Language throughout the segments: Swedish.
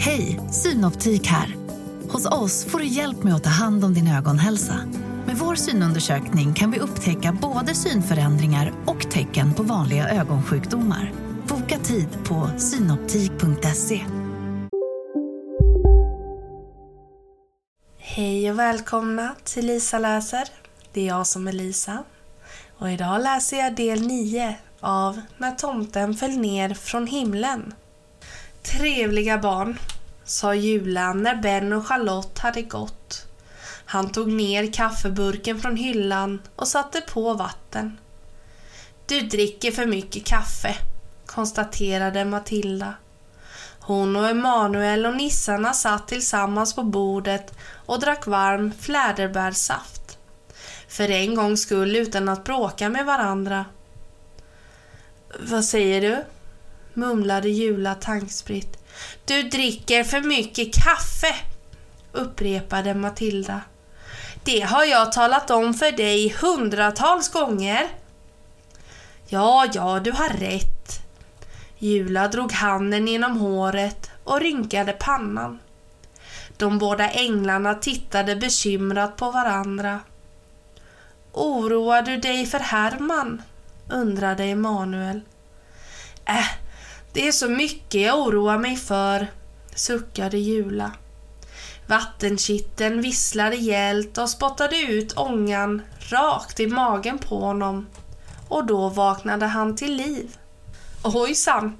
Hej, Synoptik här. Hos oss får du hjälp med att ta hand om din ögonhälsa. Med vår synundersökning kan vi upptäcka både synförändringar och tecken på vanliga ögonsjukdomar. Boka tid på synoptik.se. Hej och välkomna till Lisa läser. Det är jag som är Lisa. Och idag läser jag del 9 av När tomten föll ner från himlen. Trevliga barn, sa Julan när Ben och Charlotte hade gått. Han tog ner kaffeburken från hyllan och satte på vatten. Du dricker för mycket kaffe, konstaterade Matilda. Hon och Emanuel och nissarna satt tillsammans på bordet och drack varm fläderbärssaft. För en gångs skull utan att bråka med varandra. Vad säger du? Mumlade Jula tankspritt. Du dricker för mycket kaffe, upprepade Matilda. Det har jag talat om för dig hundratals gånger. Ja, ja, du har rätt. Jula drog handen genom håret och rynkade pannan. De båda änglarna tittade bekymrat på varandra. Oroar du dig för Herman? undrade Emanuel. Äh, det är så mycket jag oroar mig för, suckade Jula. Vattenkitteln visslade gällt och spottade ut ångan rakt i magen på honom. Och då vaknade han till liv. Ojsan!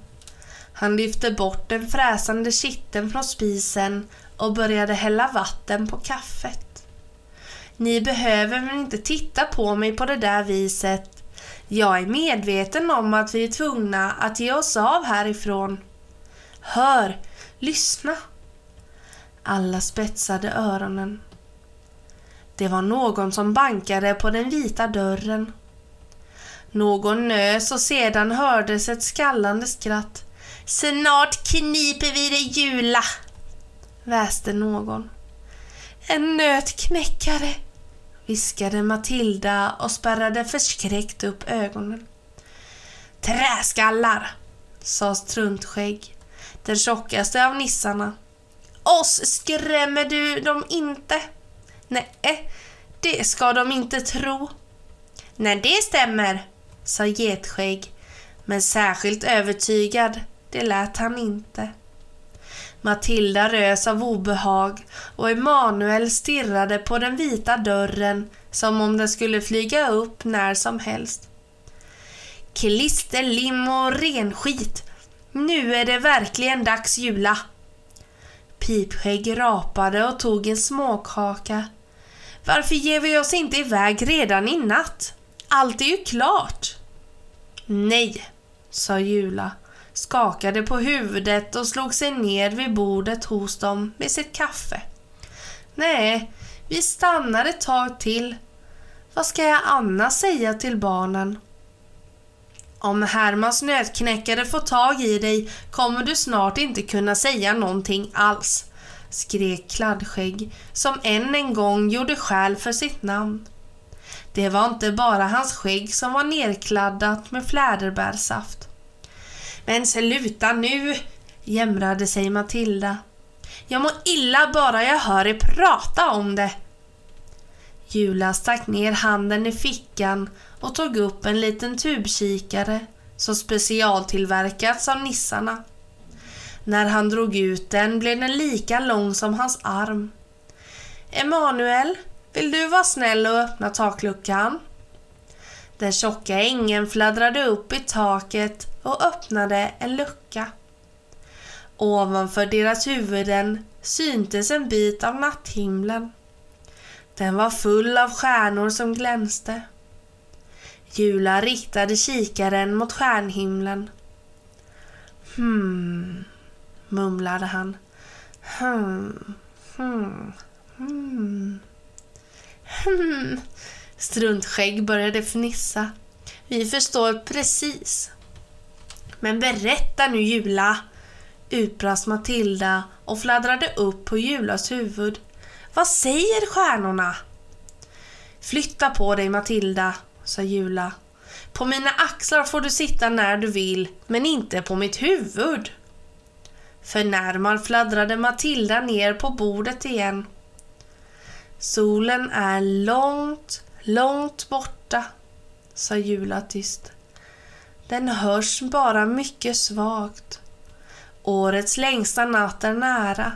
Han lyfte bort den fräsande kitteln från spisen och började hälla vatten på kaffet. Ni behöver väl inte titta på mig på det där viset. Jag är medveten om att vi är tvungna att ge oss av härifrån. Hör, lyssna. Alla spetsade öronen. Det var någon som bankade på den vita dörren. Någon nös och sedan hördes ett skallande skratt. Snart kniper vi dig Jula, väste någon. En nötknäckare, viskade Matilda och spärrade förskräckt upp ögonen. Träskallar, sa Struntskägg, den tjockaste av nissarna. Oss skrämmer du dem inte? Nej, det ska de inte tro. Nej, det stämmer, sa Getskägg, men särskilt övertygad, det lät han inte. Matilda rös av obehag och Emanuel stirrade på den vita dörren som om den skulle flyga upp när som helst. Klister, lim och renskit. Nu är det verkligen dags Jula. Pipskägg rapade och tog en småkaka. Varför ger vi oss inte iväg redan i natt? Allt är ju klart. Nej, sa Jula skakade på huvudet och slog sig ner vid bordet hos dem med sitt kaffe. Nej, vi stannar ett tag till. Vad ska jag annars säga till barnen? Om Hermans nötknäckare får tag i dig kommer du snart inte kunna säga någonting alls, skrek Kladdskägg som än en gång gjorde skäl för sitt namn. Det var inte bara hans skägg som var nerkladdat med fläderbärsaft. Men sluta nu, jämrade sig Matilda. Jag mår illa bara jag hör er prata om det. Jula stack ner handen i fickan och tog upp en liten tubkikare som specialtillverkats av nissarna. När han drog ut den blev den lika lång som hans arm. Emanuel, vill du vara snäll och öppna takluckan? Den tjocka ängen fladdrade upp i taket och öppnade en lucka. Ovanför deras huvuden syntes en bit av natthimlen. Den var full av stjärnor som glänste. Jula riktade kikaren mot stjärnhimlen. Hmm, mumlade han. Hmm, hmm, hmm. Hmm. Struntskägg började fnissa. Vi förstår precis. Men berätta nu Jula, utbrast Matilda och fladdrade upp på Julas huvud. Vad säger stjärnorna? Flytta på dig Matilda, sa Jula. På mina axlar får du sitta när du vill, men inte på mitt huvud. Förnärmad fladdrade Matilda ner på bordet igen. Solen är långt, långt borta, sa Jula tyst. Den hörs bara mycket svagt. Årets längsta natt är nära.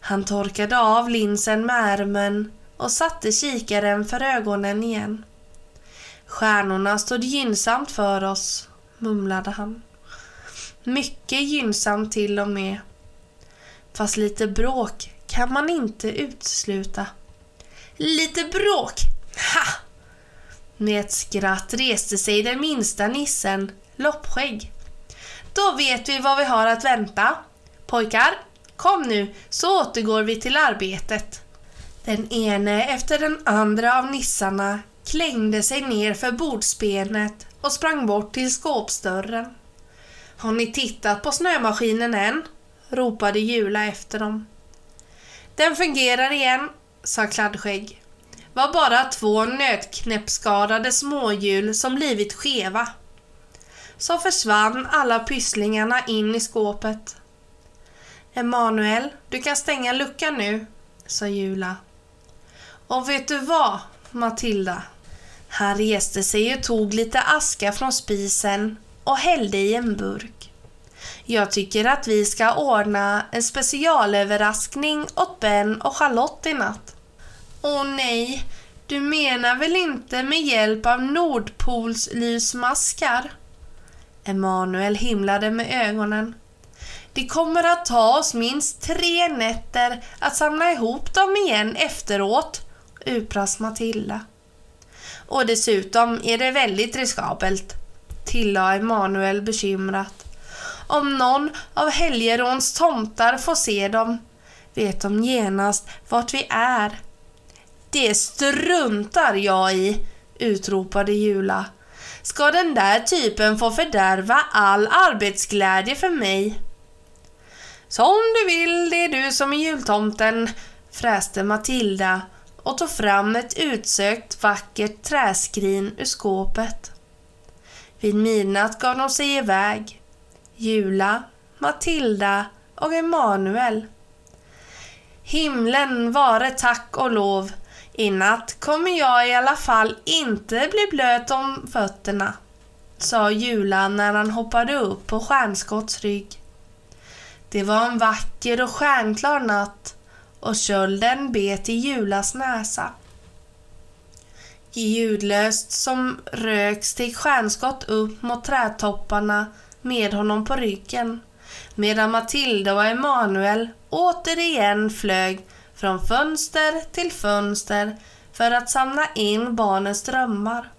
Han torkade av linsen med ärmen och satte kikaren för ögonen igen. Stjärnorna stod gynnsamt för oss, mumlade han. Mycket gynnsamt till och med. Fast lite bråk kan man inte utesluta. Lite bråk? Ha! Med ett skratt reste sig den minsta nissen, Loppskägg. Då vet vi vad vi har att vänta. Pojkar, kom nu så återgår vi till arbetet. Den ene efter den andra av nissarna klängde sig ner för bordsbenet och sprang bort till skåpsdörren. Har ni tittat på snömaskinen än? ropade Jula efter dem. Den fungerar igen, sa Kladdskägg var bara två nötknäppskadade småhjul som blivit skeva. Så försvann alla pysslingarna in i skåpet. Emanuel, du kan stänga luckan nu, sa Jula. Och vet du vad, Matilda? Han reste sig och tog lite aska från spisen och hällde i en burk. Jag tycker att vi ska ordna en specialöverraskning åt Ben och Charlotte i natt. Åh nej, du menar väl inte med hjälp av Nordpolslysmaskar? Emanuel himlade med ögonen. Det kommer att ta oss minst tre nätter att samla ihop dem igen efteråt, utbrast Matilda. Och dessutom är det väldigt riskabelt, tillade Emanuel bekymrat. Om någon av Helgeråns tomtar får se dem vet de genast vart vi är. Det struntar jag i, utropade Jula. Ska den där typen få fördärva all arbetsglädje för mig? Som du vill, det är du som är jultomten, fräste Matilda och tog fram ett utsökt vackert träskrin ur skåpet. Vid midnatt gav de sig iväg. Jula, Matilda och Emanuel. Himlen vare tack och lov. I natt kommer jag i alla fall inte bli blöt om fötterna, sa Jula när han hoppade upp på Stjärnskotts rygg. Det var en vacker och stjärnklar natt och kölden bet i Julas näsa. Ljudlöst som rök steg Stjärnskott upp mot trädtopparna med honom på ryggen medan Matilda och Emanuel återigen flög från fönster till fönster för att samla in barnens drömmar.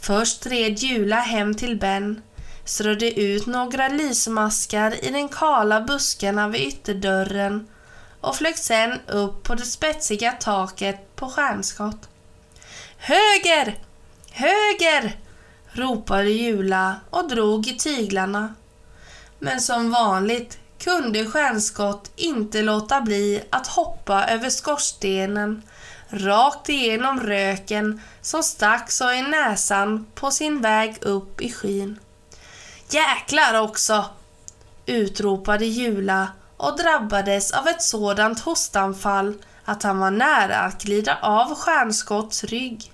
Först red Jula hem till Ben, strödde ut några lysmaskar i den kala buskarna vid ytterdörren och flög sen upp på det spetsiga taket på Stjärnskott. Höger! Höger! ropade Jula och drog i tyglarna. Men som vanligt kunde Stjärnskott inte låta bli att hoppa över skorstenen rakt igenom röken som stack så i näsan på sin väg upp i skyn. Jäklar också! utropade Jula och drabbades av ett sådant hostanfall att han var nära att glida av Stjärnskotts rygg.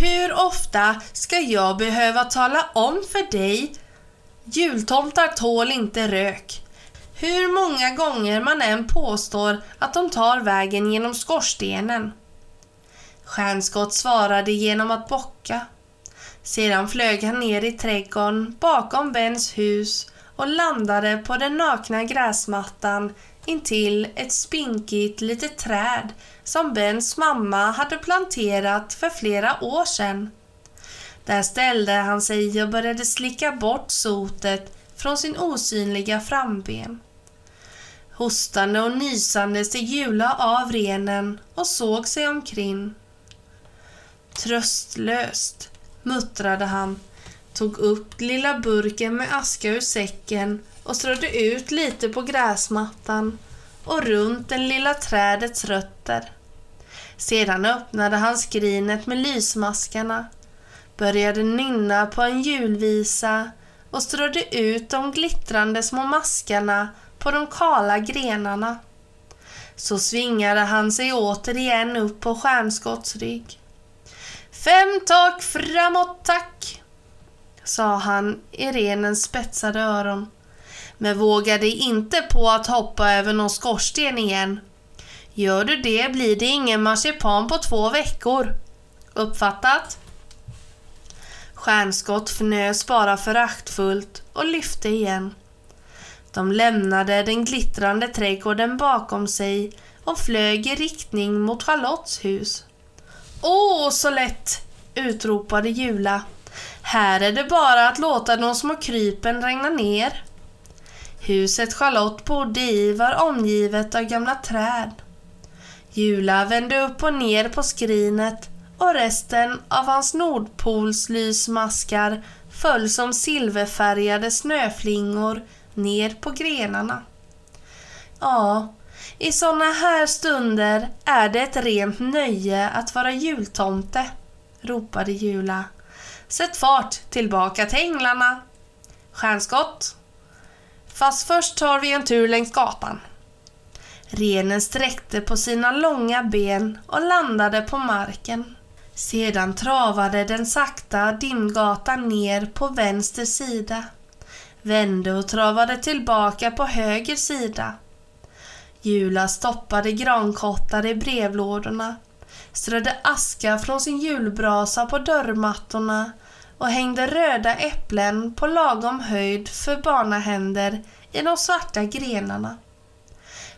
Hur ofta ska jag behöva tala om för dig? Jultomtar tål inte rök. Hur många gånger man än påstår att de tar vägen genom skorstenen. Stjärnskott svarade genom att bocka. Sedan flög han ner i trädgården bakom Bens hus och landade på den nakna gräsmattan intill ett spinkigt litet träd som Bens mamma hade planterat för flera år sedan. Där ställde han sig och började slicka bort sotet från sin osynliga framben. Hostande och nysande steg Jula av renen och såg sig omkring. Tröstlöst, muttrade han, tog upp lilla burken med aska ur säcken och strödde ut lite på gräsmattan och runt den lilla trädets rötter. Sedan öppnade han skrinet med lysmaskarna, började nynna på en julvisa och strödde ut de glittrande små maskarna på de kala grenarna. Så svingade han sig återigen upp på Stjärnskotts rygg. Fem tak framåt, tack, sa han i renens spetsade öron, men vågade inte på att hoppa över någon skorsten igen. Gör du det blir det ingen marsipan på två veckor. Uppfattat? Stjärnskott fnös bara föraktfullt och lyfte igen. De lämnade den glittrande trädgården bakom sig och flög i riktning mot Charlottes hus. Åh, så lätt! utropade Jula. Här är det bara att låta de små krypen regna ner. Huset Charlotte bodde i var omgivet av gamla träd. Jula vände upp och ner på skrinet och resten av hans nordpolslysmaskar föll som silverfärgade snöflingor ner på grenarna. Ja, i sådana här stunder är det ett rent nöje att vara jultomte, ropade Jula. Sätt fart tillbaka till änglarna. Stjärnskott. Fast först tar vi en tur längs gatan. Renen sträckte på sina långa ben och landade på marken. Sedan travade den sakta dimgatan ner på vänster sida, vände och travade tillbaka på höger sida. Jula stoppade grankottar i brevlådorna, strödde aska från sin julbrasa på dörrmattorna och hängde röda äpplen på lagom höjd för barnahänder i de svarta grenarna.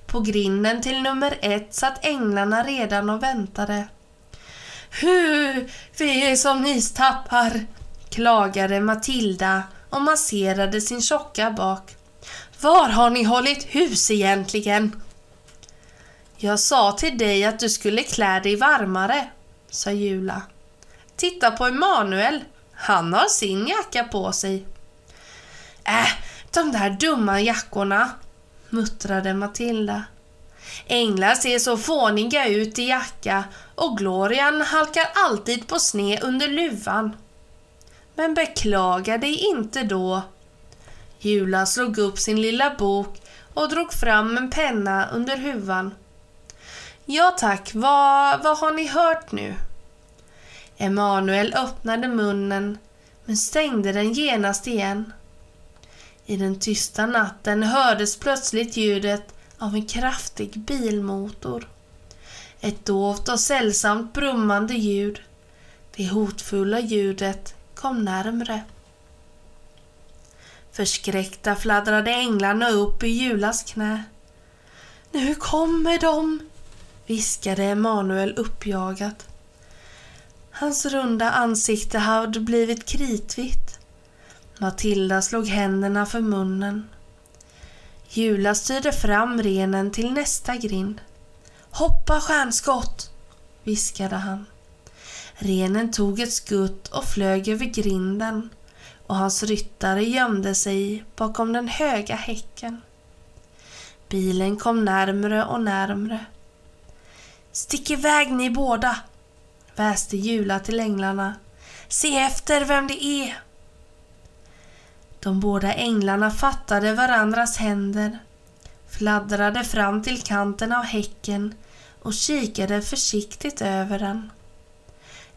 På grinden till nummer ett satt änglarna redan och väntade. Hu, vi är som istappar, klagade Matilda och masserade sin tjocka bak. Var har ni hållit hus egentligen? Jag sa till dig att du skulle klä dig varmare, sa Jula. Titta på Emanuel, han har sin jacka på sig. Äh, de där dumma jackorna, muttrade Matilda. Änglar ser så fåniga ut i jacka och Glorian halkar alltid på sne under luvan. Men beklaga dig inte då. Jula slog upp sin lilla bok och drog fram en penna under huvan. Ja tack, vad, vad har ni hört nu? Emanuel öppnade munnen men stängde den genast igen. I den tysta natten hördes plötsligt ljudet av en kraftig bilmotor. Ett dovt och sällsamt brummande ljud. Det hotfulla ljudet kom närmre. Förskräckta fladdrade änglarna upp i Julas knä. Nu kommer de, viskade Emanuel uppjagat. Hans runda ansikte hade blivit kritvitt. Matilda slog händerna för munnen. Jula styrde fram renen till nästa grind. Hoppa stjärnskott, viskade han. Renen tog ett skutt och flög över grinden och hans ryttare gömde sig bakom den höga häcken. Bilen kom närmre och närmre. Stick iväg ni båda, väste Jula till änglarna. Se efter vem det är. De båda änglarna fattade varandras händer, fladdrade fram till kanten av häcken och kikade försiktigt över den.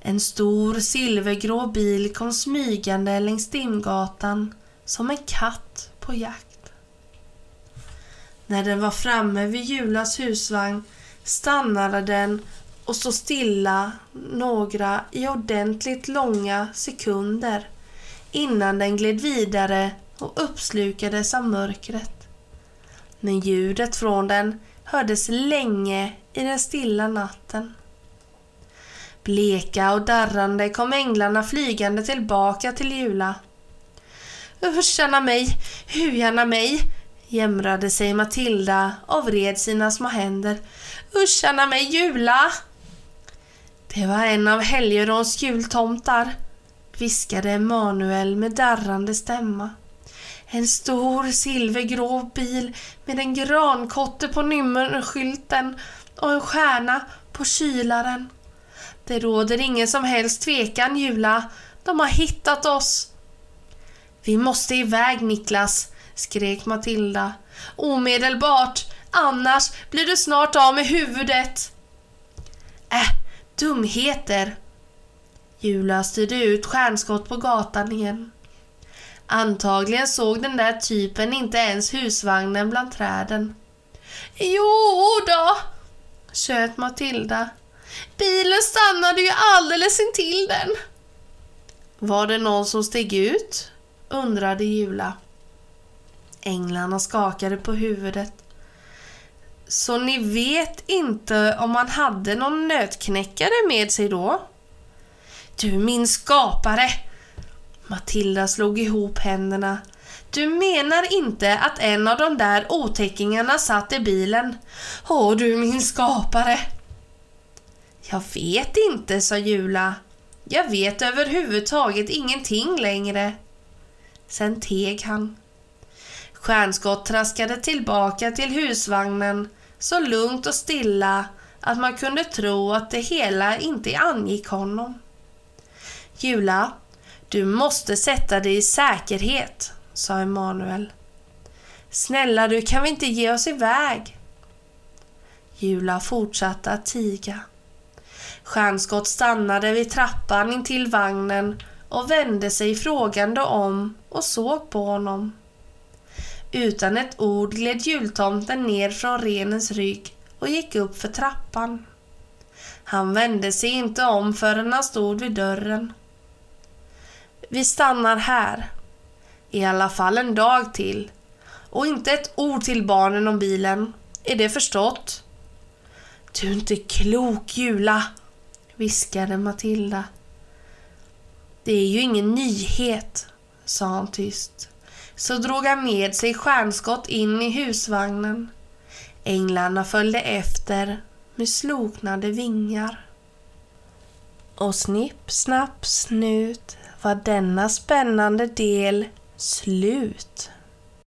En stor silvergrå bil kom smygande längs Dimgatan som en katt på jakt. När den var framme vid Julas husvagn stannade den och stod stilla några i ordentligt långa sekunder innan den gled vidare och uppslukades av mörkret. Men ljudet från den hördes länge i den stilla natten. Bleka och darrande kom änglarna flygande tillbaka till Jula. Uscharna mig, hujarna mig, jämrade sig Matilda och vred sina små händer. Uscharna mig, Jula! Det var en av Helgerons jultomtar, viskade Emanuel med darrande stämma. En stor silvergrå bil med en grankotte på nummerskylten och en stjärna på kylaren. Det råder ingen som helst tvekan, Jula. De har hittat oss. Vi måste iväg Niklas, skrek Matilda. Omedelbart, annars blir du snart av med huvudet. Äh, dumheter. Jula styrde ut stjärnskott på gatan igen. Antagligen såg den där typen inte ens husvagnen bland träden. Jo då, tjöt Matilda. Bilen stannade ju alldeles intill den. Var det någon som steg ut? undrade Jula. Änglarna skakade på huvudet. Så ni vet inte om man hade någon nötknäckare med sig då? Du min skapare! Matilda slog ihop händerna. Du menar inte att en av de där otäckingarna satt i bilen? Åh du min skapare! Jag vet inte, sa Jula. Jag vet överhuvudtaget ingenting längre. Sen teg han. Stjärnskott traskade tillbaka till husvagnen så lugnt och stilla att man kunde tro att det hela inte angick honom. Jula, du måste sätta dig i säkerhet, sa Emanuel. Snälla du, kan vi inte ge oss iväg? Jula fortsatte att tiga. Stjärnskott stannade vid trappan intill vagnen och vände sig frågande om och såg på honom. Utan ett ord gled jultomten ner från renens rygg och gick upp för trappan. Han vände sig inte om förrän han stod vid dörren. Vi stannar här. I alla fall en dag till. Och inte ett ord till barnen om bilen. Är det förstått? Du är inte klok, Jula, viskade Matilda. Det är ju ingen nyhet, sa han tyst. Så drog han med sig stjärnskott in i husvagnen. Änglarna följde efter med sloknade vingar. Och snipp, snapp, snut var denna spännande del slut.